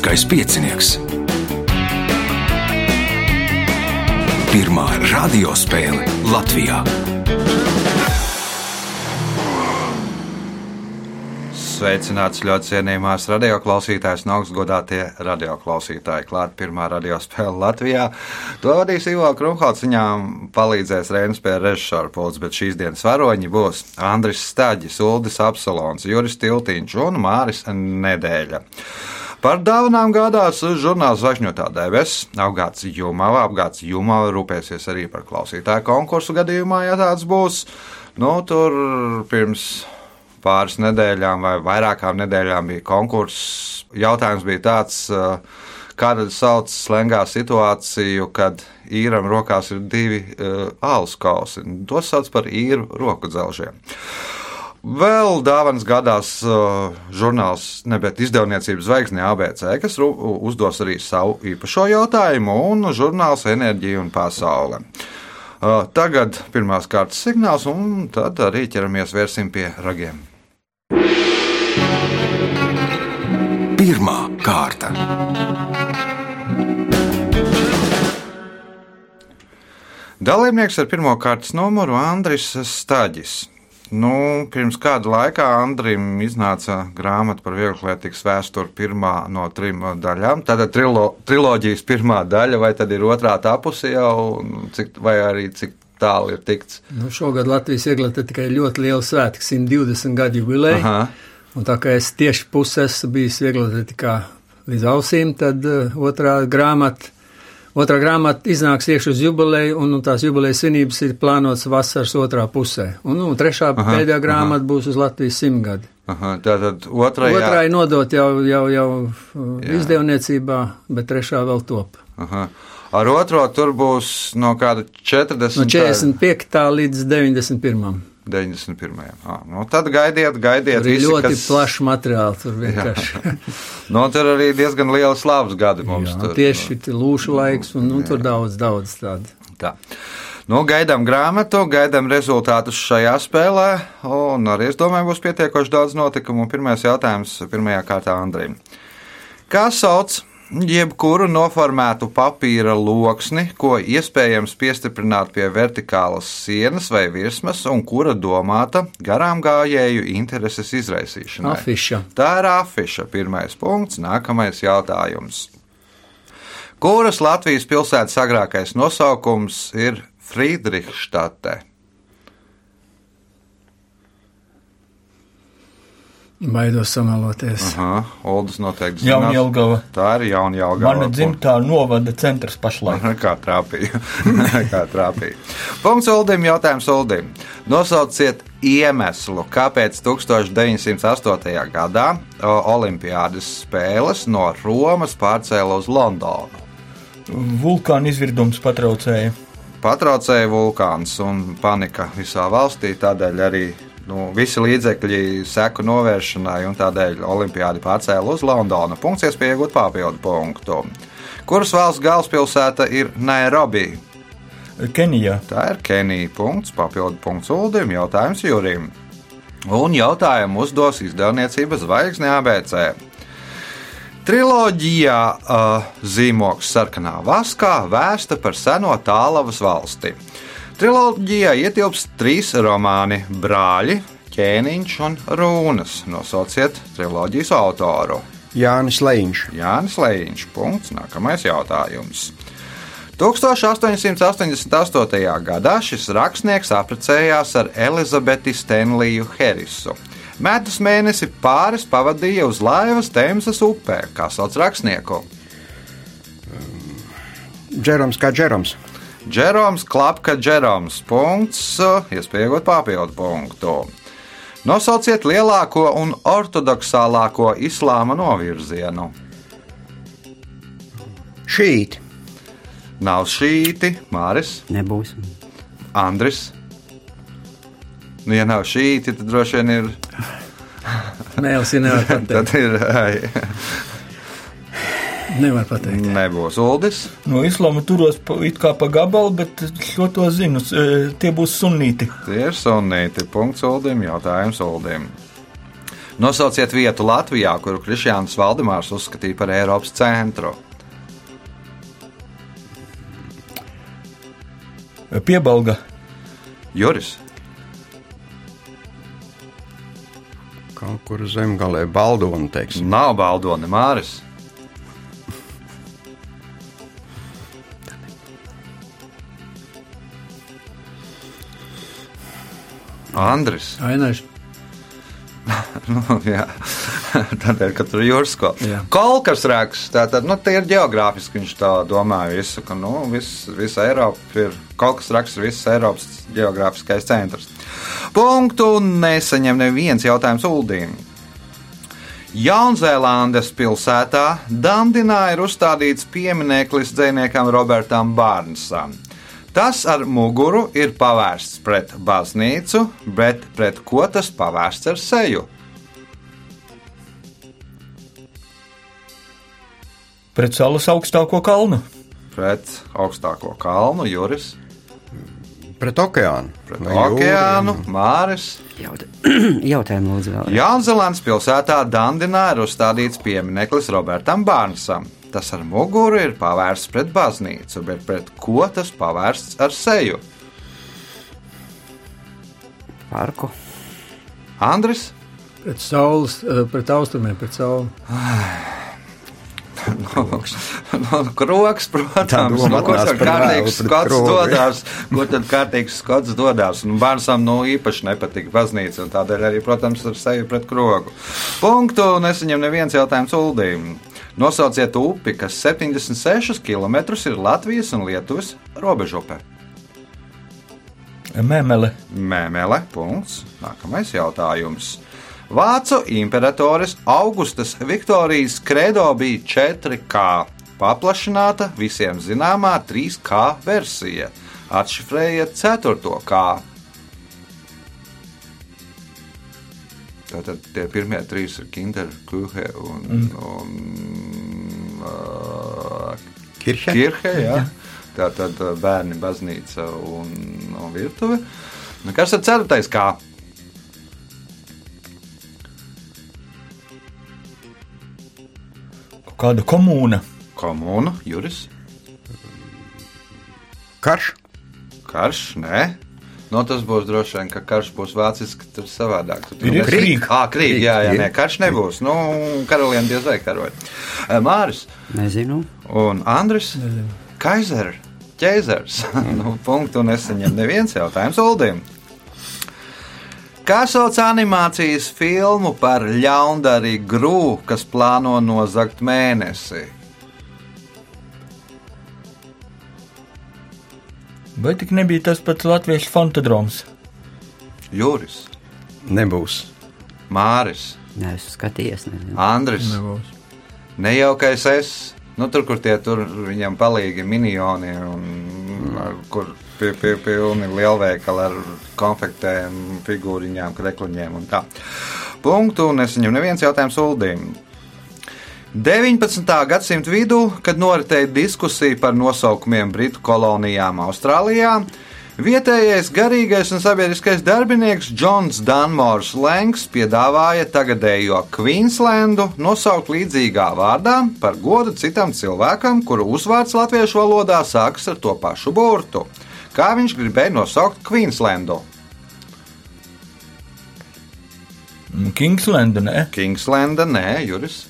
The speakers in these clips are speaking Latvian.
Olimpiskais piecinieks. Pirmā radiospēle Latvijā. Sveicināts ļoti cienījamās radioklausītājas un augstgadātie radioklausītāji. Klāt pirmā radiospēle Latvijā. To vadīs Ivo Krunhauts, viņām palīdzēs Reinas pie režisora pults, bet šīs dienas varoņi būs Andris Staģis, Uldis Apsalons, Juris Tiltiņš un Māris Nedēļa. Par dāvanām gādās žurnāls Zvaigžņotā debesis. Apgāds Jumava, apgāds Jumava rūpēsies arī par klausītāju konkursu gadījumā, ja tāds būs. Nu, tur pirms pāris nedēļām vai vairākām nedēļām bija konkurss. Jautājums bija tāds, kāda sauc slēgā situāciju, kad īram rokās ir divi uh, alus kausi. Tos sauc par īru roku dzelžiem. Vēl dāvanas gadās uh, žurnāls, nebet izdevniecības zvaigzne ABC, kas uzdos arī savu īpašo jautājumu, un žurnāls Enerģija un pasaule. Uh, tagad pirmās kārtas signāls, un tad arī ķeramies vērsim pie ragiem. Pirmā kārta. Dalībnieks ar pirmā kārtas numuru Andris Staģis. Nu, pirms kāda laika Andrim iznāca grāmata par vieglatlētikas vēsturi, pirmā no trim daļām. Tātad trilo, triloģijas pirmā daļa, vai tad ir otrā tapusi jau, cik, vai arī cik tālu ir tikts? Nu, šogad Latvijas vieglatlētika tikai ļoti liela svētki, 120 gadu jubileja. Un tā kā es tieši puses bijis vieglatlētikā līdz ausīm, tad uh, otrā grāmata Otrā grāmata iznāks iekšā uz jubileju, un, un tās jubilejas svinības ir plānotas vasaras otrā pusē. Un, un trešā aha, pēdējā grāmata aha. būs uz Latvijas simtgadi. Aha, tātad otrajā... otrā ir nodot jau, jau, jau Jā. izdevniecībā, bet trešā vēl top. Aha. Ar otro tur būs no kāda 40. No 45. līdz 91. 91. Ah, nu tad gaidiet, gaidiet. Tur ir ļoti kas... plašs materiāls. Tur vienkārši. no, tur arī diezgan liela slāpes gadi mums. Jā, tur, tieši no. lūšu laiks, un nu, tur daudz, daudz tādu. Tā. Nu, gaidām grāmatu, gaidām rezultātus šajā spēlē, un arī es domāju, būs pietiekoši daudz notikumu. Pirmais jautājums pirmajā kārtā Andrim. Kā sauc jebkuru noformētu papīra loksni, ko iespējams piestiprināt pie vertikālas sienas vai virsmas, un kura domāta garām gājēju intereses izraisīšanai. Afiša. Tā ir afiša. Pirmais punkts, nākamais jautājums. Kuras Latvijas pilsētas agrākais nosaukums ir Friedrichstate? Baidos samaloties. Aha, Oldus noteikti zinās. Jaunjelgava. Tā ir Jaunjelgava. Mana dzimtā novada centrs pašlaik. Kā trāpīja. Kā trāpīja. Punkts Oldim, jautājums Oldim. Nosauciet iemeslu, kāpēc 1908. gadā Olimpiādas spēles no Romas pārcēla uz Londonu. Vulkāna izvirdums patraucēja. Patraucēja vulkāns un panika visā valstī, tādēļ arī nu, visi līdzekļi seku novēršanai un tādēļ Olimpijādi pārcēla uz Londonu. Punkts iespēja iegūt papildu punktu. Kuras valsts galvaspilsēta ir Nairobi? Kenija. Tā ir Kenija. Punkts, papildu punkts Uldim, jautājums Jurim. Un jautājumu uzdos izdevniecība Zvaigzne ABC. Triloģijā uh, zīmoks sarkanā vaskā vēsta par seno tālavas valsti. Triloģijā ietilpst trīs romāni - Brāļi, ķēniņš un rūnas. Nosauciet triloģijas autoru. Jānis Leņš. Jānis Leņš. Punkts. Nākamais jautājums. 1888. gadā šis rakstnieks apprecējās ar Elizabeti Stenliju Herisu. Mētus mēnesi pāris pavadīja uz laivas Temzas upē, kā sauc rakstnieku. Džeroms kā Džeroms. Džeroms, Klapka, Džeroms. Punkts, iespējot papildu punktu. Nosauciet lielāko un ortodoksālāko islāma novirzienu. Šīti. Nav šīti, Māris. Nebūs. Andris. Nu, ja nav šīti, tad droši vien ir. Jau ir nevar pateikt. tad ir. Nevar pateikt. Nebūs Uldis. No islāma turos pa, it kā pa gabalu, bet šo to zinu. Tie būs sunīti. Tie ir sunīti. Punkts Uldim, jautājums Uldim. Nosauciet vietu Latvijā, kuru Krišjāns Valdemārs uzskatīja par Eiropas centru. Piebalga. Juris, Kaut kur zemgalē baldoni, teiksim. nav baldoni Māris. Andris. Ainaši. Nu, jā, tādēļ, ka tur ir jūrsko. Jā. Kolkas rēks, tātad, nu, tie ir geogrāfiski, viņš tā domāja visu, ka, nu, viss, visa Eiropa ir, kolkas rēks ir visas Eiropas geogrāfiskais centrs. Punktu nesaņem neviens jautājums Uldīm. Jaunzēlandes pilsētā Dandinā ir uzstādīts piemineklis dziniekam Robertam Bārnsam. Tas ar muguru ir pavērsts pret baznīcu, bet pret ko tas pavērsts ar seju? Pret salas augstāko kalnu. Pret augstāko kalnu, Juris, Pret okeānu. pret Vai okeānu, Māris. Jaut Jautājumu lūdzu vēl. Jaunzēlandes pilsētā Dandinā ir uzstādīts piemineklis Robertam Bārnsam. Tas ar muguru ir pavērsts pret baznīcu, bet pret ko tas pavērsts ar seju? Parku. Andris, Pret saules, eh, pret austrumiem, pret sauli. Nu, Kroks, protams, nu, ko atnāca tad kārtīgs skots dodās? Ko tad kārtīgs skots dodās? Un bērnam nu, īpaši nepatika baznīca, un tādēļ arī, protams, ar seju pret krogu. Punktu nesaņem neviens jautājums Uldīm. Nosauciet upi, kas 76 km ir Latvijas un Lietuvas robežupe. Mēmele. Mēmele. Punkts. Nākamais jautājums. Vācu imperatoris Augustas Viktorijas kredo bija 4K, paplašināta visiem zināmā 3K versija. Atšifrējiet 4K. Tātad tie pirmie trīs ir Kinderkuhe un, mm. un uh, Kirche? Kirche, jā. Tā tad uh, bērni, baznīca un, un virtuve. Nu, kas ir ceturtais? Kā? Kāda komūna? Komūna, Juris, Karš? karš, nē. No, tas būs droši vien, ka karš būs vāciski, tur savādāk. Tur Ir mēs- krīg. Ā, krīg, jā, jā, nē, karš nebūs. Nu, karalieni diez vai karoja. Māris Nezinu. un Andris Kaiser, ķēzers. nu, punktu nesaņem neviens jautājums Uldim. Kā sauc animācijas filmu par ļaundari grū, kas plāno nozagt mēnesi? Vai tik nebija tas pats latviešu fantadroms? Juris, Nebūs. Māris, Nē, es skaties, nezinu. Andris. Nebūs. Nejaukais es. Nu, tur, kur tie tur viņam palīgi minioni, un ar, kur pie, pie, pilni lielveikali ar konfektēm, figūriņām, krekliņiem un tā. Punktu nesaņem neviens jautājums Uldīm. 19. gadsimta vidū, kad noritēja diskusija par nosaukumiem Britu kolonijām Austrālijā, vietējais garīgais un sabiedriskais darbinieks Džons Dunmors Lenks piedāvāja tagadējo Queenslandu nosaukt līdzīgā vārdā par godu citam cilvēkam, kuru uzvārds latviešu valodā sākas ar to pašu burtu. Kā viņš gribēja nosaukt Queenslandu? Kingslanda, nē? Kingslanda, nē, Juris,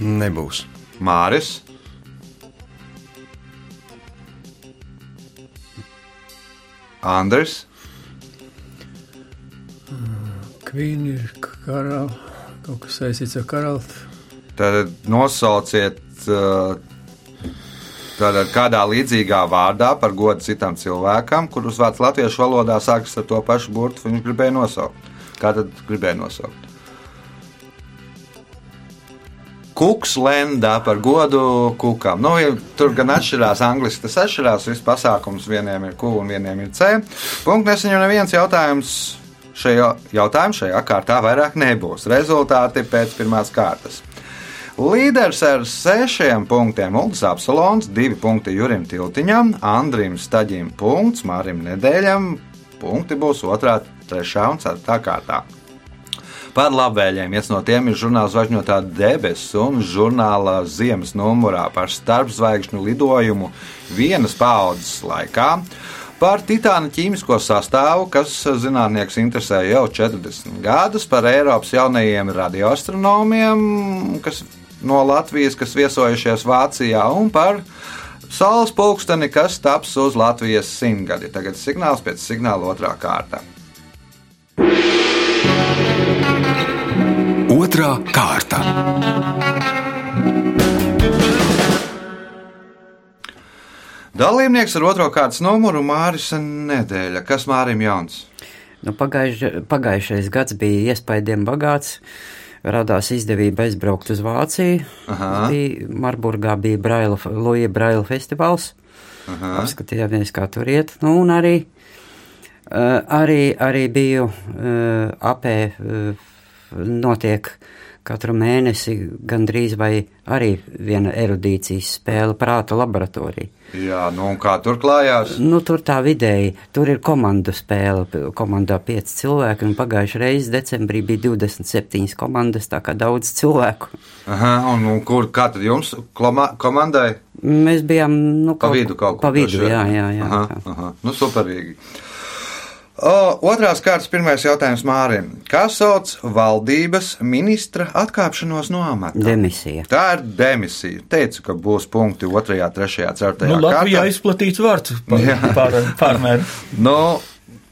Nebūs. Māris. Andris, Kvīni ir karalis, kaut kas saistīts ar karali. tad nosauciet tātad kādā līdzīgā vārdā par godu citam cilvēkam, kurus vārds latviešu valodā sākas ar to pašu burtu, viņš gribēja nosaukt. Kā tad gribēja nosaukt? Kuks lendā par godu kukam. Nu, ja tur gan atšķirās angliski, tas atšķirās. Viss pasākums vieniem ir Q un vieniem ir C. Punkts nesaņem neviens jautājums. Šajā jautājumā šajā kārtā vairāk nebūs. Rezultāti pēc pirmās kārtas. Līderis ar sešiem punktiem Ulris Apsolons, divi punkti Jurim Tiltiņam, Andrim Staģim punkts, Mārim Nedēļam. Punkti būs otrā, 3. un 4. kārtā. Par labvēliem. Viens no tiem ir žurnāls Zvaigžņotā debesis un žurnāla ziemas numurā par starpzvaigžņu lidojumu vienas paudzes laikā. Par titāna ķīmisko sastāvu, kas zinātnieks interesē jau 40 gadus, par Eiropas jaunajiem radioastronomiem, kas no Latvijas, kas viesojušies Vācijā, un par saules pulksteni, kas taps uz Latvijas simtgadi. Tagad signāls pēc signāla otrā kārta. Otra kārta. Dalībnieks ar otro kārtas numuru Māris Nedēļa. Kas Mārim jauns? Nu, pagaiž, pagājušais gads bija iespaidiem bagāts. Radās izdevība aizbraukt uz Vāciju. Aha. Bija, Marburgā bija Braila, Luja Braila festivāls. Aha. Apskatījāmies, kā tur iet. Nu, un arī, uh, arī, arī biju uh, apē, uh, notiek katru mēnesi gandrīz vai arī viena erudīcijas spēle prāta laboratorija. Jā, nu un kā tur klājās? Nu, tur tā vidēji, tur ir komandu spēle. Komandā pieci cilvēki, un pagājušajā reizē decembrī bija 27 komandas, tā kā daudz cilvēku. Aha, un, un kur kā tad jums kloma, komandai? Mēs bijām nu, Pa vidu kaut kur. Pa vidu, jā, jā, jā. Aha, tā. aha. Nu, superīgi. Otrās kārtas pirmais jautājums Mārim. Kā sauc valdības ministra atkāpšanos no amata? Demisija. Tā ir demisija. Teicu, ka būs punkti 2, 3, 4. Nu, Latvijā kārtā. izplatīts vārds par, Jā. par, pārmēru. Nu,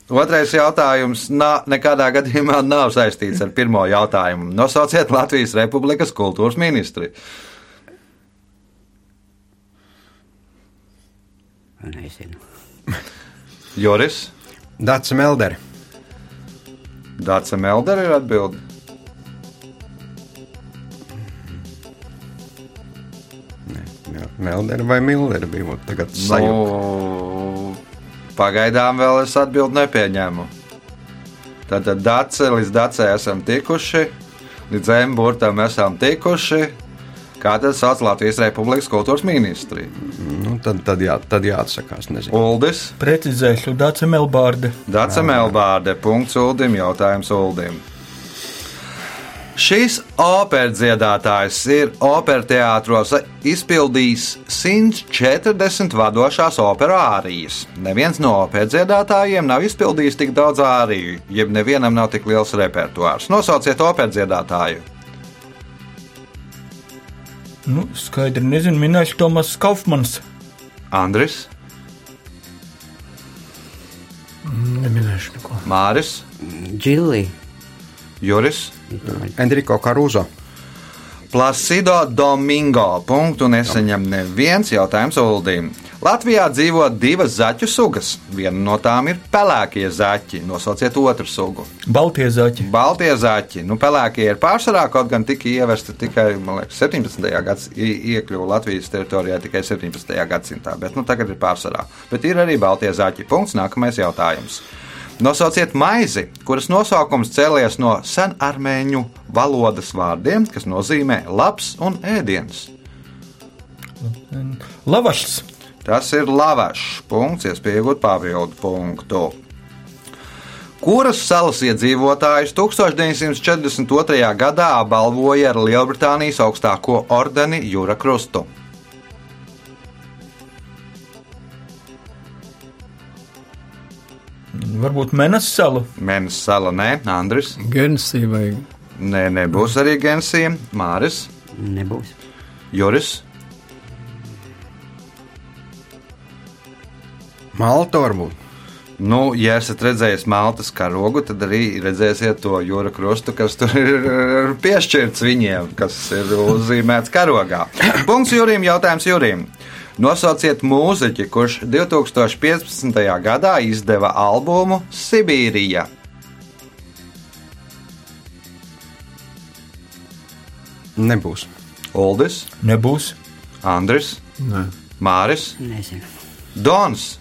otrais jautājums nā, nekādā gadījumā nav saistīts ar pirmo jautājumu. Nosauciet Latvijas Republikas kultūras ministri. Nezinu. Joris, Dārts Melderi. Dārsa Meldera ir atbildīga. Melderi vai Milderi bija tagad sajūta. Nu, pagaidām vēl es atbildi nepieņēmu. Tātad dace, līdz dacē esam tikuši, līdz zemburtam esam tikuši. Kā tad sauc Latvijas Republikas kultūras ministri? Nu, tad, tad, jā, tad jāatsakās. Nezinu. Uldis, Precizēšu, Dāca Melbārde. Dace Melbārde, punkts Uldim, jautājums Uldim. Šis operas dziedātājs ir opera teātros izpildījis 140 vadošās operu ārijas. Neviens no operas dziedātājiem nav izpildījis tik daudz āriju, jeb nevienam nav tik liels repertuārs. Nosauciet operas dziedātāju. Nu, skaidri nezinu, minēšu Tomas Kaufmans. Andris, Neminēšu neko. Māris, Džilli. Juris. Enrico Caruso. Placido Domingo. Punktu neseņem neviens jautājums Uldim. Latvijā dzīvo divas zaķu sugas. Viena no tām ir pelēkie zaķi. Nosauciet otru sugu. Baltie zaķi. Baltie zaķi. Nu, pelēkie ir pārsvarā, kaut gan tika ievesti tikai liekas, 17. gadsimtā, iekļuva Latvijas teritorijā tikai 17. gadsimtā, bet nu, tagad ir pārsvarā. Bet ir arī baltie zaķi. Punkts. Nākamais jautājums. Nosauciet maizi, kuras nosaukums cēlies no senarmēņu valodas vārdiem, kas nozīmē labs un ēdiens. Lavašs. Tas ir lavašs. Punkts, iespēja iegūt papildu punktu. Kuras salas iedzīvotājus 1942. gadā balvoja ar Lielbritānijas augstāko ordeni Jūra Krustu? Varbūt Menas salu. Mēnesis sala, nē, Andris. Gensija vai Nē, nebūs arī Gensija, Māris, Nebūs. Juris. Malta varbūt. Nu, ja esat redzējis Maltas karogu, tad arī redzēsiet to jūra krustu, kas tur ir piešķirts viņiem, kas ir uzzīmēts karogā. Punkts Jurim, jautājums Jurim. Nosauciet mūziķi, kurš 2015. gadā izdeva albumu Sibīrija. Nebūs. Uldis, Nebūs. Andris, Nē. Māris, Nezinu. Dons.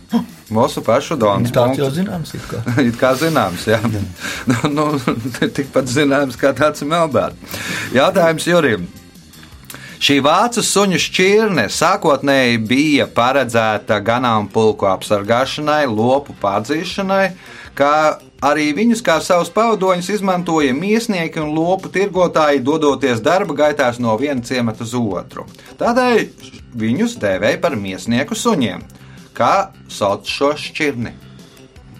Mūsu pašu Dons. Tāds jau zināms. it kā. It kā zināms, jā. nu, nu, tikpat zināms, kā tāds melnbērns. Jautājums Jurim. Šī vācu suņu šķirne sākotnēji bija paredzēta ganāmpulku apsargāšanai, lopu pārdzīšanai, kā Arī viņus kā savus pavadoņus izmantoja miesnieki un lopu tirgotāji, dodoties darba gaitās no viena ciemata uz otru. Tādēļ viņus dēvēja par miesnieku suņiem. Kā sauc šo šķirni?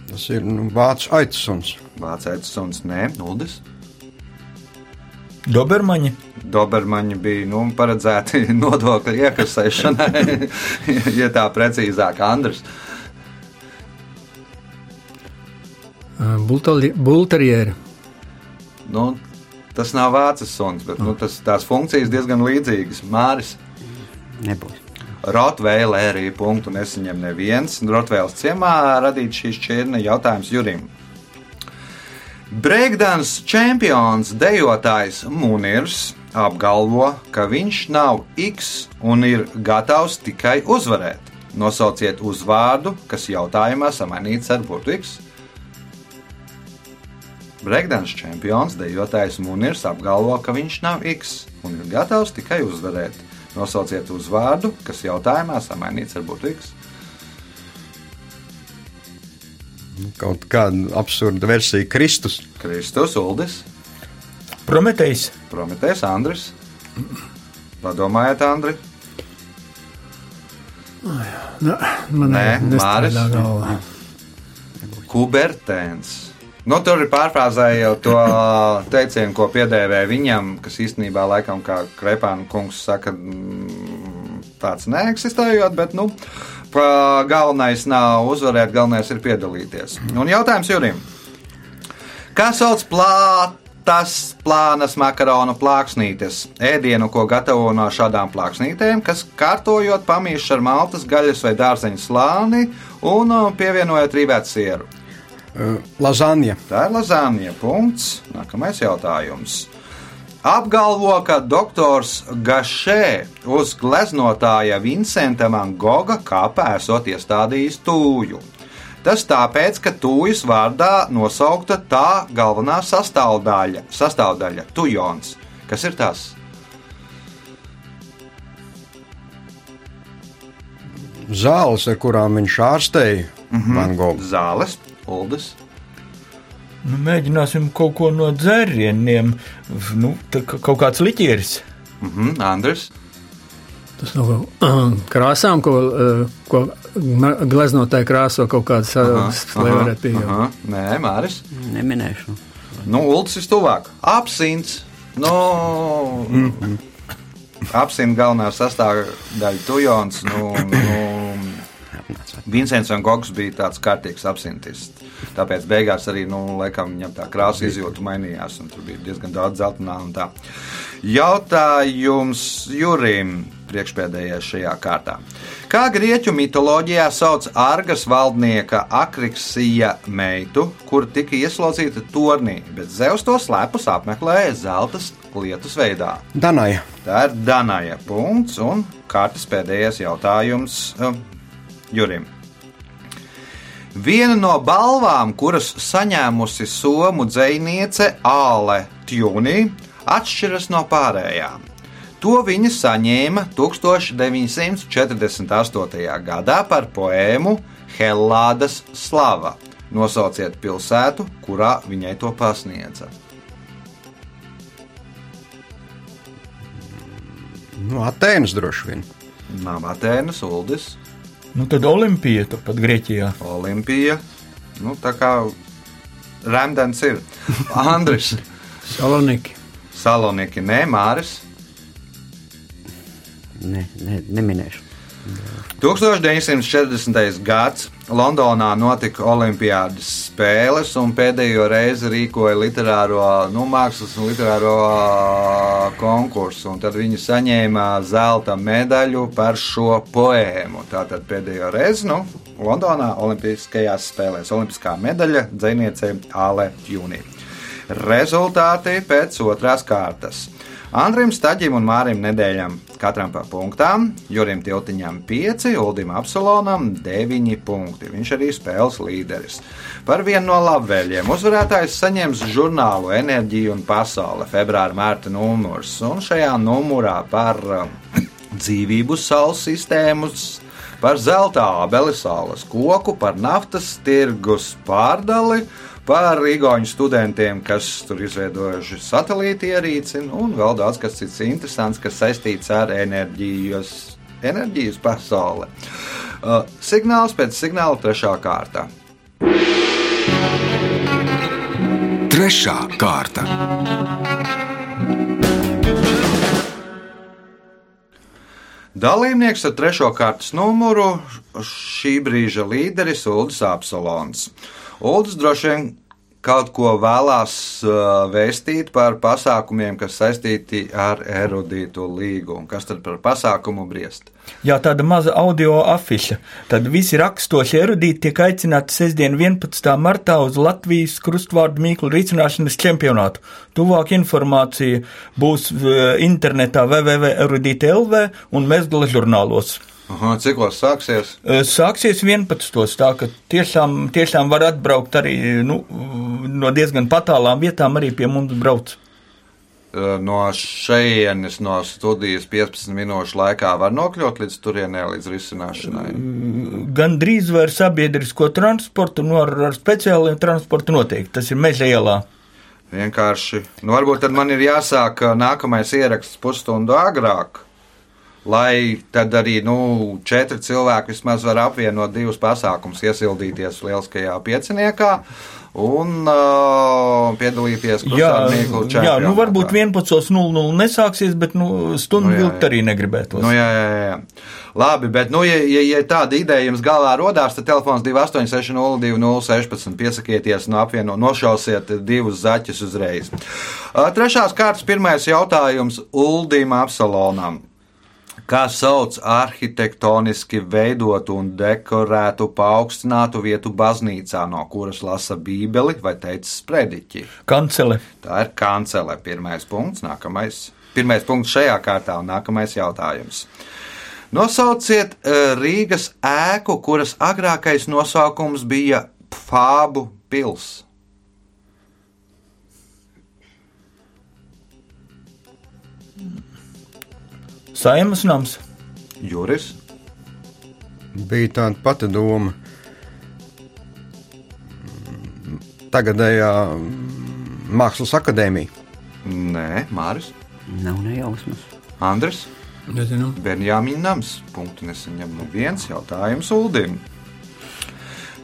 Tas ir nu, vācu aicsuns. Vācijas suns, nē, Nuldis. Dobermaņi. Dobermaņi bija nu, paredzēti nodokļu iekasēšanai, ja tā precīzāk, Andris. Bulterjeri. Nu, tas nav vācis suns, bet nu, tas, tās funkcijas diezgan līdzīgas. Māris. Nebūs. Arī punktu nesaņem neviens. Rotveils ciemā radīt šīs čirne jautājums Jurim. Breakdance čempions dejotājs Munirs apgalvo, ka viņš nav X un ir gatavs tikai uzvarēt. Nosauciet uzvārdu, kas jautājumā samainīts ar burtu X. Breakdance čempions dejotājs Munirs apgalvo, ka viņš nav X un ir gatavs tikai uzvarēt. Nosauciet uzvārdu, kas jautājumā samainīts ar burtu X. Kaut kāda absurda versija Kristus. Kristus, Uldis, Prometējs. Prometējs, Andris. Padomājiet, Andri. Nu, man Nē, Māris. nestrādā galvā. Kubertēns. Nu, tur ir pārfrāzējot to teicienu, ko piedēvēja viņam, kas īstenībā, laikam, kā Krepāna kungs saka, mm, tāds neeksistējot, bet, nu, galvenais nav uzvarēt, galvenais ir piedalīties. Un jautājums Jurim. Kā sauc plātas, plānas makaronu plāksnītes? Ēdienu, ko gatavo no šādām plāksnītēm, kas kārtojot pamīšs ar maltas, gaļas vai dārzeņu slāni un uh, pievienojot rīvētu sieru. Uh, Lazāņa. Tā ir lazāņa. Punkts. Nākamais jautājums. Apgalvo, ka doktors Gašē uz gleznotāja Vincenta Van Goga kapā esot iestādījis tūju. Tas tāpēc, ka tūjas vārdā nosaukta tā galvenā sastāvdaļa, sastāvdaļa tujons. Kas ir tas? Zāles, ar kurām viņš ārstēja mm -hmm. Van Gogu. Zāles, uldes. Nu, mēģināsim kaut ko no dzērieniem. Nu, kaut kāds liķieris. Mhm, Andris. Tas no krāsām, ko, uh, ko gleznotāji krāso kaut kādas varētu pieņemt. aha. Nē, Māris. Neminēšu. Nu, Ulus ir tuvāk. Apsins. Nu, mm -hmm. Apsins galvenā sastāvdaļa tujons. Nu, nu, Vincents Van Gogs bija tāds kārtīgs apsintis. Tāpēc beigās arī nu, laikam, viņam tā krāsa izjūta mainījās. un Tur bija diezgan daudz zeltainā un tā. Jautājums Jurim priekšpēdējais šajā kārtā. Kā grieķu mitoloģijā sauc Argas valdnieka Akriksija meitu, kur tika ieslodzīta tornī, bet Zeus to slēpus apmeklēja zelta lietus veidā? Danaja. Tā ir Danaja punkts un kārtas pēdējais jautājums um, Jurim. Viena no balvām, kuras saņēmusi somu dziniece Āle Tjūnī, atšķiras no pārējām. To viņa saņēma 1948. gadā par poēmu Hellādas slava. Nosauciet pilsētu, kurā viņai to pasniedza. Nu, Atēnas droši vien. Nav Atēnas, Uldis, Nu, tad Olimpija turpat Grieķijā. Olimpija. Nu, tā kā Rēmdens ir Andris, Saloniki. Saloniki, Nē, Māris. Ne, ne, neminēšu. 1940. gads Londonā notika Olimpijas spēles, un pēdējo reizi rīkoja literāro, nu, mākslas un literāro konkursu. un Tad viņi saņēma zelta medaļu par šo poēmu. Tātad pēdējo reizi nu, Londonā Olimpiskajās spēlēs Olimpiskā medaļa dziniecei Āle Jūnī. Rezultāti pēc otrās kārtas. Andrim Staģim un Mārim Nedēļam katram pa punktām, Jurim Tiltiņam 5, Uldim Apsolonam 9 punkti. Viņš arī spēles līderis. Par vienu no labvēliem uzvarētājs saņems žurnālu Enerģija un Pasaule februāra mārta numurs. Un šajā numurā par um, dzīvību saules sistēmas, par zelta abeli saules koku, par naftas tirgus pārdali, par Igaunijas studentiem, kas tur izveidojuši satelīta ierīci, un vēl daudz kas cits interesants, kas saistīts ar enerģijas, enerģijas pasauli. Uh, signāls pēc signāla trešā kārta. Trešā kārta. Dalībnieks ar trešo kārtas numuru šī brīža līderis Ulris Apsolons. Uldis droši vien kaut ko vēlās uh, vēstīt par pasākumiem, kas saistīti ar erudītu līgu. Kas tad par pasākumu briest? Jā, tāda maza audio afiša. Tad visi rakstoši erudīti tiek aicināti sestdien 11. martā uz Latvijas krustvārdu mīklu risināšanas čempionātu. Tuvāk informācija būs uh, internetā www.erudīti.lv un Mezgala žurnālos. Aha, cikos sāksies? Sāksies 11. tā ka tiešām, tiešām var atbraukt arī nu, no diezgan patālām vietām, arī pie mums brauc. No šejienes, no studijas 15 minūšu laikā var nokļūt līdz turienei, līdz risināšanai. Gan drīz vai ar sabiedrisko transportu, no nu, ar, ar speciāliem transportu noteikti. Tas ir meža ielā. Vienkārši. Nu, varbūt tad man ir jāsāk nākamais ieraksts pusstundu agrāk lai tad arī nu, četri cilvēki vismaz var apvienot divus pasākumus, iesildīties lieliskajā pieciniekā. Un uh, piedalīties Krustānīgu čempionātā. Jā, nu varbūt 11.00 nesāksies, bet nu, stundu nu, vilkt arī negribētos. Nu, jā, jā, jā. Labi, bet, nu, ja, ja, ja tāda ideja jums galvā rodās, tad telefons 286-0216 piesakieties un apvieno nošausiet divus zaķus uzreiz. Uh, trešās kārtas pirmais jautājums Uldim Apsalonam kā sauc arhitektoniski veidotu un dekorētu paaugstinātu vietu baznīcā, no kuras lasa Bībeli vai teica sprediķi. Kancele. Tā ir kancele. Pirmais punkts, nākamais. Pirmais punkts šajā kārtā un nākamais jautājums. Nosauciet eh, Rīgas ēku, kuras agrākais nosaukums bija Fābu pils. Saimas nams. Juris. Bija tāda pati doma. Tagadējā Mākslas akadēmija. Nē, Māris. Nav nejausmas. Andris. Nezinu. Benjāmiņa nams. Punktu nesaņem neviens jautājums Uldim.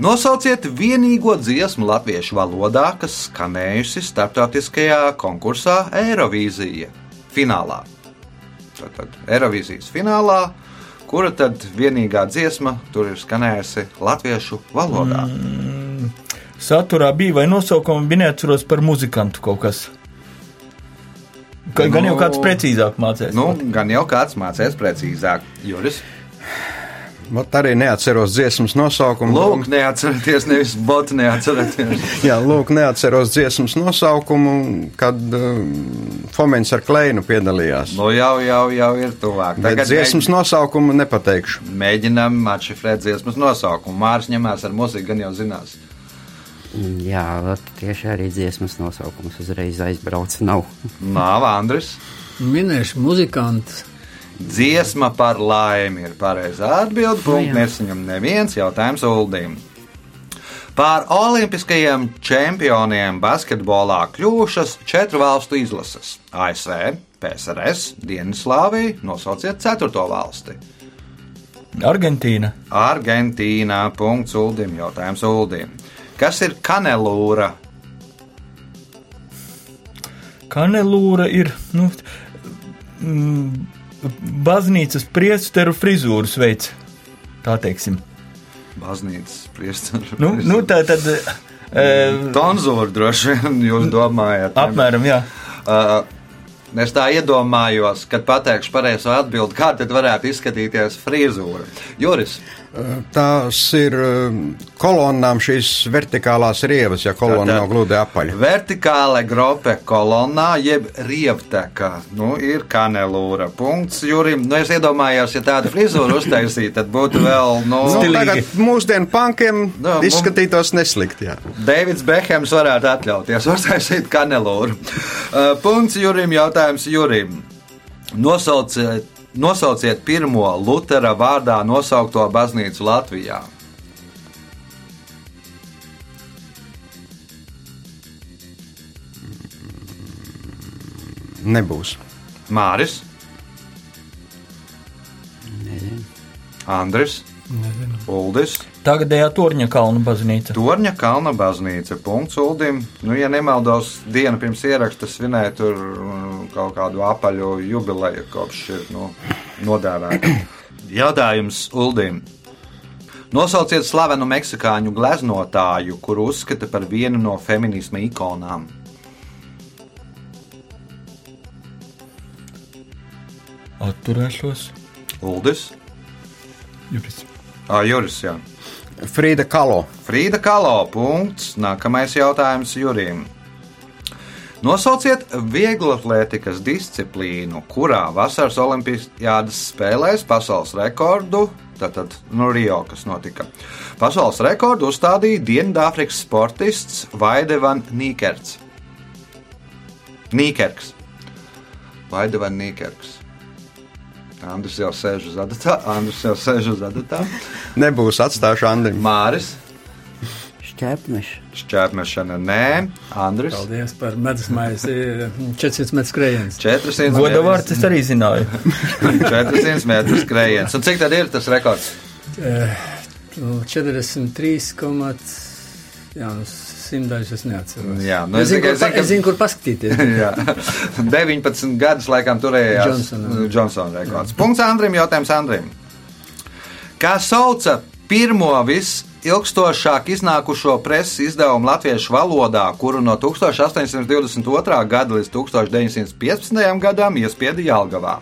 Nosauciet vienīgo dziesmu latviešu valodā, kas skanējusi starptautiskajā konkursā Eirovīzija finālā tātad Eirovīzijas finālā, kura tad vienīgā dziesma tur ir skanējusi latviešu valodā. Mm, saturā bija vai nosaukumi bija neatceros par muzikantu kaut kas. Gan nu, jau kāds precīzāk mācīs. Nu, gan jau kāds mācīs precīzāk. Juris. Vat arī neatceros dziesmas nosaukumu. Lūk, neatcerieties, nevis botu neatcerieties. Jā, lūk, neatceros dziesmas nosaukumu, kad uh, Fomens ar Kleinu piedalījās. Nu, jau, jau, jau ir tuvāk. Bet Tagad dziesmas mēģin... nosaukumu nepateikšu. Mēģinām atšifrēt dziesmas nosaukumu. Mārs ņemās ar muziku, gan jau zinās. Jā, tieši arī dziesmas nosaukums uzreiz aizbrauca. Nav. Nav Andris. Minēšu muzikantus. Dziesma par laimi ir pareizā atbilde. Punkts nesaņem neviens jautājums Uldīm. Pār olimpiskajiem čempioniem basketbolā kļuvušas četru valstu izlases - ASV, PSRS, Dienvidslāvija. Nosauciet ceturto valsti. Argentīna. Argentīna. Punkts Uldim. Jautājums Uldim. Kas ir kanelūra? Kanelūra ir. Nu, mm, baznīcas priesteru frizūras veids. Tā teiksim. Baznīcas priesteru. Nu, nu tā tad. Uh, Tonzūra droši vien jūs domājat. Apmēram, jā. Uh, Es tā iedomājos, kad pateikšu pareizo atbildi, kā tad varētu izskatīties frizūra. Juris. Tās ir um, kolonnām šīs vertikālās rievas, ja kolonna nav gludi apaļa. Vertikāla grope kolonnā, jeb rievteka, nu, ir kanelūra. Punkts Jurim. Nu, es iedomājos, ja tādu frizūru uztaisītu, tad būtu vēl, nu, nu tagad mūsdienu pankiem nu, izskatītos neslikti, jā. Deivids Behems varētu atļauties uztaisīt kanelūru. Uh, punkts Jurim, jautājums jautājums Jurim. Nosauciet, nosauciet pirmo Lutera vārdā nosaukto baznīcu Latvijā. Nebūs. Māris. Nezinu. Andris. Nezinu. Uldis. Tagadējā Torņa kalna baznīca. Torņa kalna baznīca. Punkts Uldim. Nu, ja nemaldos, dienu pirms ieraksta svinēja tur mm, kaut kādu apaļu jubileju, kopš ir nu, nodēvēta. Jautājums Uldim. Nosauciet slavenu meksikāņu gleznotāju, kuru uzskata par vienu no feminisma ikonām. Atturēšos. Uldis, Juris. ah, Juris, jā. Frīda Kalo. Frīda Kalo. Punkts. Nākamais jautājums Jurim. Nosauciet vieglatlētikas disciplīnu, kurā vasaras olimpiskajādas spēlēs pasaules rekordu, tātad no Rio, kas notika. Pasaules rekordu uzstādīja Dienvidāfrikas sportists Vaidevan Nīkerts. Nīkerks. Vaidevan Nīkerks. Andris jau sēž uz adatā. Andris jau sēž uz adatā. Nebūs atstājuši Andrim. Māris. Šķēpmeša. Šķērsmešana, nē, Andris. Paldies par medus maizi. 400 metru skrējiens. 400 Goda vārds es arī zināju. 400 metru skrējiens. Un cik tad ir tas rekords? Eh, nu, 43, komat, jā, nu, simtdaļas es neatceros. Jā, nu, es, zinu, kur, pa, ka- es zinu, kur paskatīties. Jā, 19 gadus laikam turējās Johnsona. Johnsona rekords. Punkts Andrim, jautājums Andrim. Kā sauca pirmo visilgstošāk iznākušo preses izdevumu latviešu valodā, kuru no 1822. gada līdz 1915. gadam iespieda Jālgavā?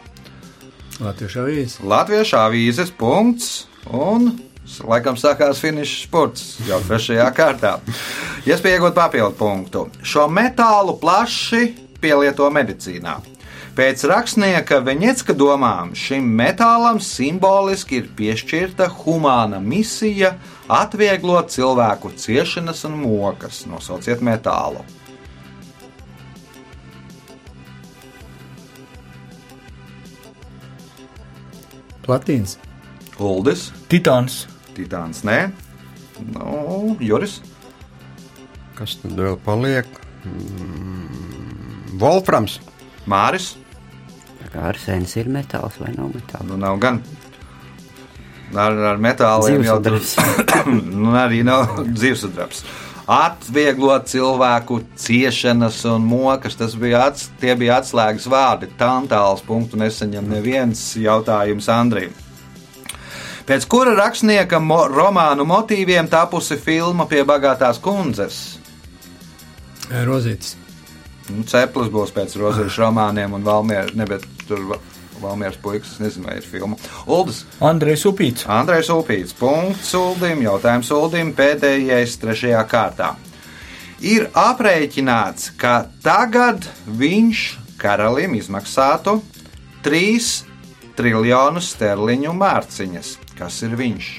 Latviešu avīzes. Latviešu avīzes punkts un laikam sākās finiša spurts jau trešajā kārtā. Iespēja iegūt papildu punktu. Šo metālu plaši pielieto medicīnā. Pēc rakstnieka Veņecka domām šim metālam simboliski ir piešķirta humāna misija atvieglot cilvēku ciešanas un mokas. Nosauciet metālu. Platīns. Uldis, Titāns. Titāns, nē, nu, Juris. Kas tad vēl paliek? Mm, Wolframs. Māris. Kā arsēns ir metāls vai nav metāls? Nu, nav gan. Ar, ar metāliem jau Dzīvesudrabs. nu, arī nav dzīvesudrabs. Atvieglot cilvēku ciešanas un mokas, tas bija, ats, tie bija atslēgas vārdi. Tantāls punktu nesaņem neviens jautājums Andrim. Pēc kura rakstnieka mo romānu motīviem tapusi filma pie bagātās kundzes? Eh, Rozītis. Nu, Ceplis būs pēc rozīšu romāniem un Valmieras, ne, bet tur Va- Valmieras puikas, es nezinu, vai ir filma. Uldis. Andrejs Upīts. Andrejs Upīts. Punkts Uldim. Jautājums Uldim pēdējais trešajā kārtā. Ir aprēķināts, ka tagad viņš karalim izmaksātu 3 triljonus sterliņu mārciņas. Kas ir viņš?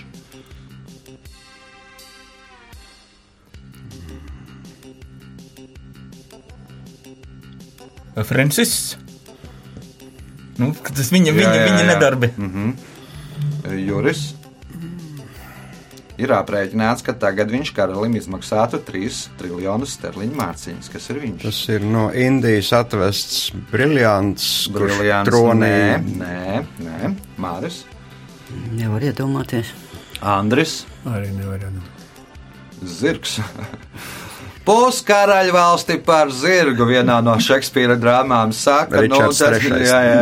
Francis. Nu, tas viņa, Jā, viņa, jā, viņa jā. nedarbi. Juris. Ir aprēķināts, ka tagad viņš karalim izmaksātu 3 triljonus sterliņu mārciņas. Kas ir viņš? Tas ir no Indijas atvests briljants, Briljants. tronī. Nē, nē, nē. Māris. Nevar iedomāties. Andris. Arī nevaram. Zirgs. Puskaraļa valsti par zirgu vienā no Šekspīra drāmām saka, Ričards tas, III. jā, jā.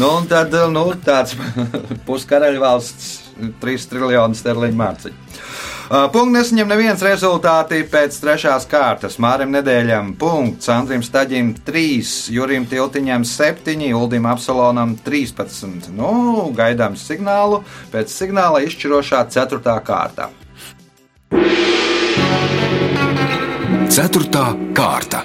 Nu, un tad, nu, tāds puskaraļa valsts 3 triljonu sterliņu mārciņu. Uh, Punkts nesaņem neviens rezultāti pēc trešās kārtas. Mārim nedēļam punkts, Andrim Staģim 3, Jurim Tiltiņam 7, Uldim Apsolonam 13. Nu, gaidām signālu pēc signāla izšķirošā 4. kārta. Ceturtā kārta.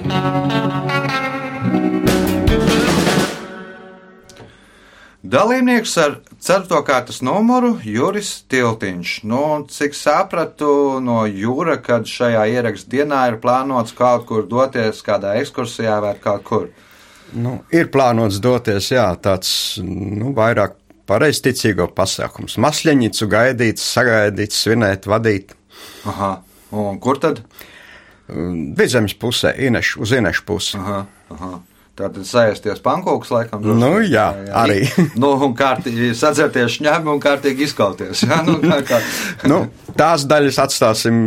Dalībnieks ar 4. kārtas numuru Juris Tiltiņš. Nu, cik sapratu no Jūra, kad šajā ierakstā dienā ir plānots kaut kur doties kādā ekskursijā vai kaut kur. Nu, ir plānots doties, jā, tāds nu, vairāk pareizticīgo pasākums. Masļaņicu gaidīt, sagaidīt, svinēt, vadīt. Aha. Un kur tad? Vidzemes pusē, Inešu, uz Inešu pusi. Aha, aha. Tātad sēsties pankūks, laikam. Nu, jā, jā, arī. nu, un kārtīgi sadzerties šņēmi un kārtīgi izkauties. Jā, nu, kā, kā. nu, tās daļas atstāsim.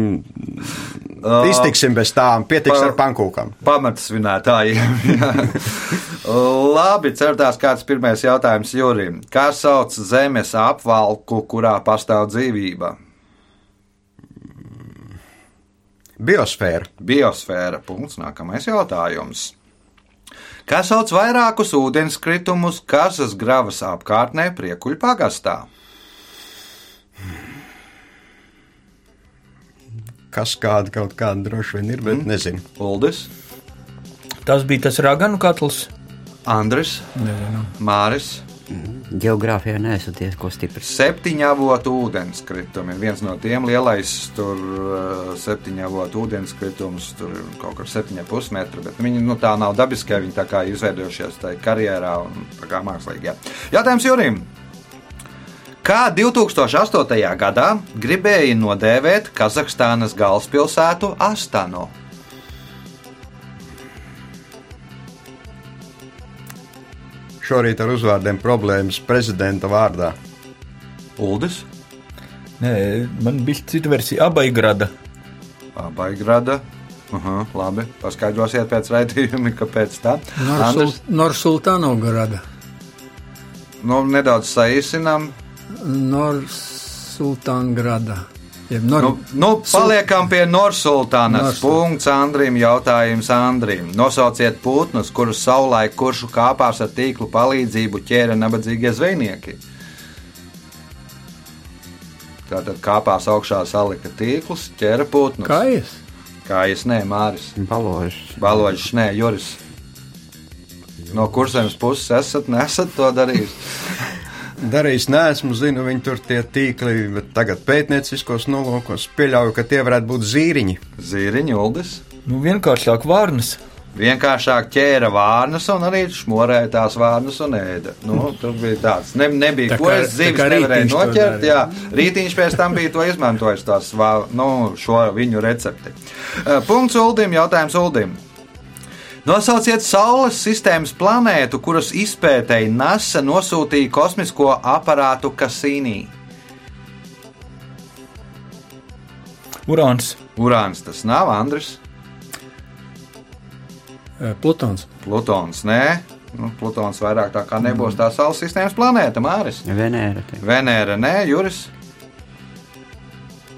Iztiksim bez tām, pietiks pa, ar pankūkām. Pamatsvinētājiem. Labi, certās kāds pirmais jautājums Jurim. Kā sauc zemes apvalku, kurā pastāv dzīvība? Biosfēra. Biosfēra. Punkts. Nākamais jautājums kas sauc vairākus ūdenskritumus Kazas gravas apkārtnē Priekuļu pagastā. Kas kāda kaut kāda droši vien ir, bet mm. nezinu. Uldis. Tas bija tas raganu katls. Andris. Nezinu. Māris. Geogrāfijā neesat ko stipri. Septiņu avotu ūdenskritumi. Viens no tiem lielais, tur uh, septiņu avotu ūdenskritums, tur ir kaut kur 7,5 metri. Bet viņi nu, tā nav dabiskie, viņi tā kā izveidojušies tajā karjerā un tā kā mākslīgi. Jā. Jautājums Jurim. Kā 2008. gadā gribēja nodēvēt Kazahstānas galvaspilsētu Astanu? Šorīt ar uzvārdiem problēmas prezidenta vārdā. Uldis? Nē, man bija cita versija - Abaigrada. Abaigrada. Aha, labi, paskaidrosiet pēc raidījuma, kāpēc tā. Norsultānograda. Nu, nedaudz saīsinām. Norsultāngrada. Nor... Nu, nu, paliekam pie Norsultānas. Norsul. Punkts Andrim. Jautājums Andrim. Nosauciet putnus, kurus savulaik kuršu kāpās ar tīklu palīdzību ķēra nabadzīgie zvejnieki. Tātad kāpās augšā salika tīklus, ķēra putnus. Kājas? Kājas, nē, Māris. Baložs. Baložs, nē, Juris. No kursiem puses esat, nesat to darījis. darījis, neesmu, zinu, viņi tur tie tīkli, bet tagad pētnieciskos nolūkos pieļauju, ka tie varētu būt zīriņi. Zīriņi, Uldis? Nu, vienkāršāk vārnas. Vienkāršāk ķēra vārnas un arī smorēja tās vārnas un ēda. Nu, tur bija tāds, ne, nebija tā ko es zivis nevarēju noķert. Jā, rītiņš pēc tam bija to izmantojis, tās, nu, šo viņu recepti. Punkts Uldim, jautājums Uldim. Nosauciet Saules sistēmas planētu, kuras izpētēji NASA nosūtīja kosmisko aparātu Kasīnī. Urāns. Urāns tas nav Andris. Plutons. Plutons, nē. Nu, Plutons vairāk tā kā nebūs tā Saules sistēmas planēta, Māris. Venēra. Venēra, nē, Juris.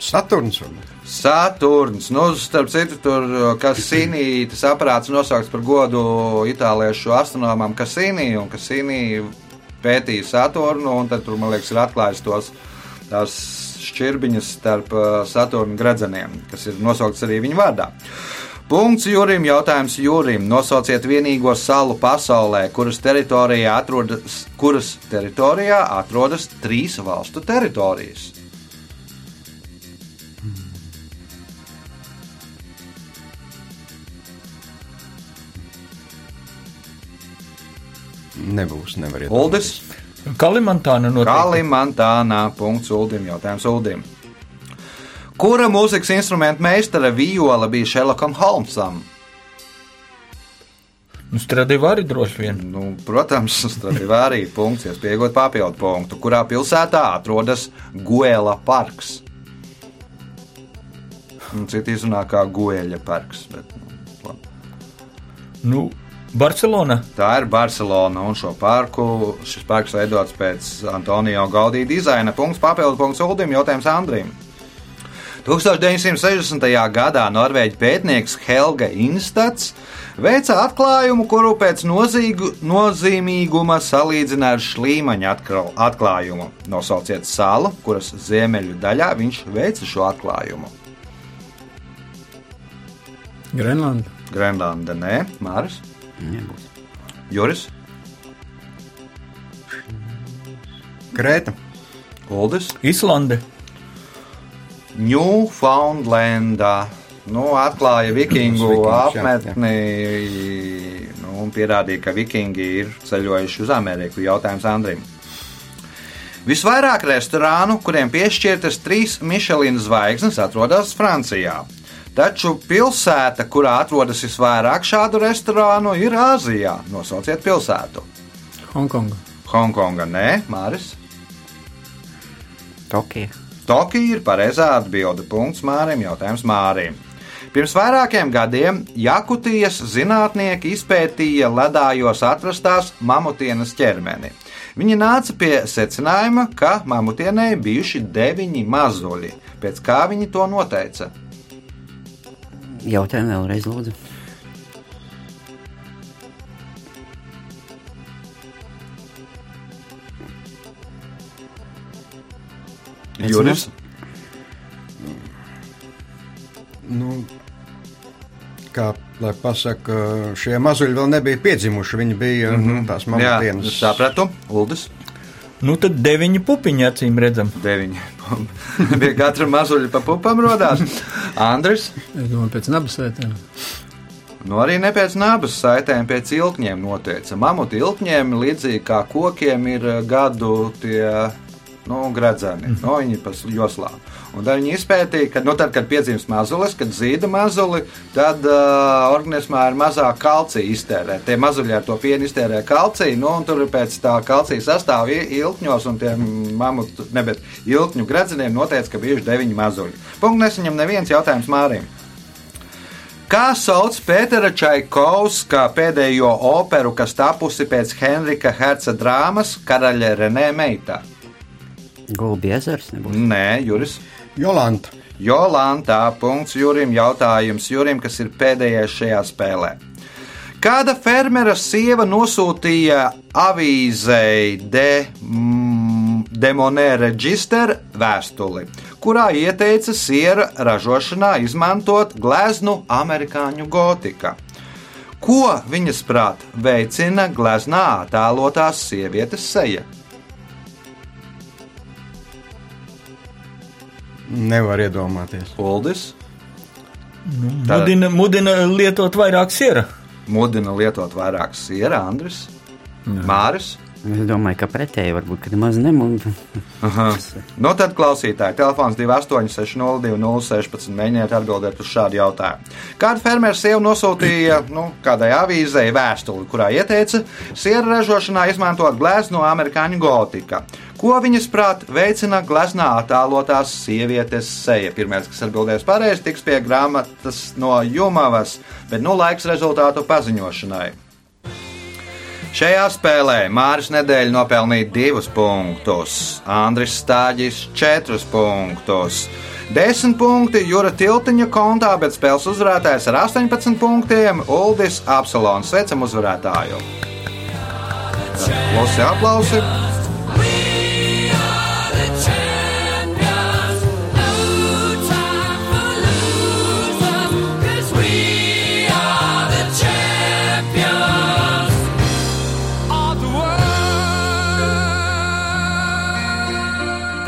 Saturns. Varbūt. Saturns, nu, starp citu, tur Kasīnī, tas aparāts nosaukts par godu itāliešu astronomam Kasīnī, un Kasīnī pētīja Saturnu, un tad tur, man liekas, ir atklājis tos tās šķirbiņas starp Saturnu gredzeniem, kas ir nosaukts arī viņa vārdā. Punkts Jurim, jautājums Jurim. Nosauciet vienīgo salu pasaulē, kuras teritorijā atrodas, kuras teritorijā atrodas trīs valstu teritorijas. Nebūs. Nevar iet. Uldis. Kalimantāna no Kalimantānā. Punkts Uldim. Jautājums Uldim. Kura mūzikas instrumenta meistara viola bija Šerlokam Holmsam? Nu, Stradivāri droši vien. Nu, protams, Stradivāri punkts, iespējot papildu punktu. Kurā pilsētā atrodas Guēla parks? Citi izrunā kā Guēļa parks. Bet, nu, nu, Barcelona. Tā ir Barcelona un šo parku. Šis parks veidots pēc Antonio Gaudī dizaina. Punkts papildu punkts Uldim, jautājums Andrim. 1960. gadā norvēģi pētnieks Helga Instats veica atklājumu, kuru pēc nozīgu, nozīmīguma salīdzināja ar šlīmaņa atklājumu. Nosauciet salu, kuras ziemeļu daļā viņš veica šo atklājumu. Grenlanda. Grenlanda, nē, Māris. Nebūs. Juris, Krēta, Uldis, Islande. Newfoundlandā. Nu, atklāja vikingu apmetni nu, un pierādīja, ka vikingi ir ceļojuši uz Ameriku. Jautājums Andrim. Visvairāk restorānu, kuriem piešķirtas trīs Michelin zvaigznes, atrodas Francijā. Taču pilsēta, kurā atrodas visvairāk šādu restorānu, ir Āzijā. Nosauciet pilsētu. Hongkonga. Hongkonga, nē, Māris. Tokija. Tokija ir pareizā atbilde. Punkts Mārim, jautājums Mārim. Pirms vairākiem gadiem Jakutijas zinātnieki izpētīja ledājos atrastās mamutienas ķermeni. Viņi nāca pie secinājuma, ka mamutienei bijuši deviņi mazuļi. Pēc kā viņi to noteica? Jautājumu vēlreiz, lūdzu. Juris. Nu, kā lai pasaka, šie mazuļi vēl nebija piedzimuši. Viņi bija mm -hmm. tās Mhm. Jā, mamutienas. sapratu. Uldis. Nu, tad deviņi pupiņi acīm redzam. Deviņi. Pie katra mazuļa pa pupam rodās. Andris. Es domāju, pēc nabas vērtēm. Nu, arī ne pēc nabas saitēm, pēc ilkņiem noteica. Mamutu ilkņiem, līdzīgi kā kokiem, ir eh, gadu tie nu, gradzeni. Mm. Nu, viņi pa joslām. Un tad viņi izpētīja, ka, nu, tad, kad piedzimst mazulis, kad zīda mazuli, tad uh, organismā ir mazāk kalcija iztērē. Tie mazuļi ar to pienu iztērē kalciju, nu, un tur pēc tā kalcija sastāvā i- ilkņos un tiem mamutu, ne, bet ilkņu gradzeniem noteica, ka bijuši deviņi mazuļi. Punkts nesaņem neviens jautājums Mārim. Kā sauc Pētera Čaikovska pēdējo operu, kas tapusi pēc Henrika Herca drāmas Karaļa Renē meitā? Gulbi ezers nebūs. Nē, Juris. Jolanta. Jolantā, punkts Jurim, jautājums Jurim, kas ir pēdējais šajā spēlē. Kāda fermera sieva nosūtīja avīzei De, mm, Demonē Register vēstuli, kurā ieteica siera ražošanā izmantot gleznu amerikāņu gotika? Ko viņas prāt veicina gleznā attēlotās sievietes seja? Nevar iedomāties. Uldis Tā- Mudina, mudina lietot vairāk siera. mudina lietot vairāk siera, Andris, Māris. Es domāju, ka pretēji varbūt, ka nemaz nemūžu. Nu, tad klausītāji, telefons 28602016. Mēģiniet atbildēt uz šādu jautājumu. Kāda fermera sieva nosūtīja nu, kādai avīzei vēstuli, kurā ieteica sieru ražošanā izmantot gleznu no amerikāņu gotika? Ko viņas prāt veicina gleznā attēlotās sievietes seja? Pirmais, kas atbildēs pareizi, tiks pie grāmatas no Jumavas, bet nu laiks rezultātu paziņošanai. Šajā spēlē Māris Nedēļa nopelnīja divus punktus, Andris Stāģis četrus punktus. 10 punkti Jūra Tiltiņa kontā, bet spēles uzvarētājs ar 18 punktiem - Uldis Apsalons. Sveicam uzvarētāju! Klusi aplausi!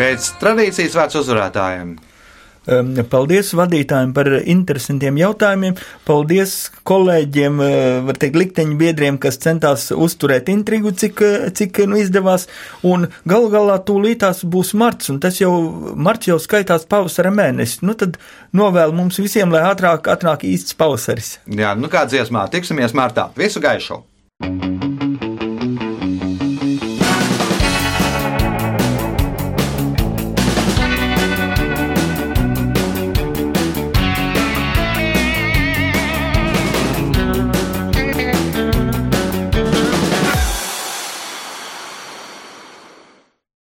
Pēc tradīcijas vārds uzvarētājiem. Paldies vadītājiem par interesantiem jautājumiem. Paldies kolēģiem, uh, var teikt, likteņu biedriem, kas centās uzturēt intrigu, cik, uh, cik nu izdevās. Un gal galā tūlītās būs marts, un tas jau, marts jau skaitās pavasara mēnesis. Nu tad novēlu mums visiem, lai ātrāk atnāk īsts pavasaris. Jā, nu kā dziesmā, tiksimies martā. Visu gaišu!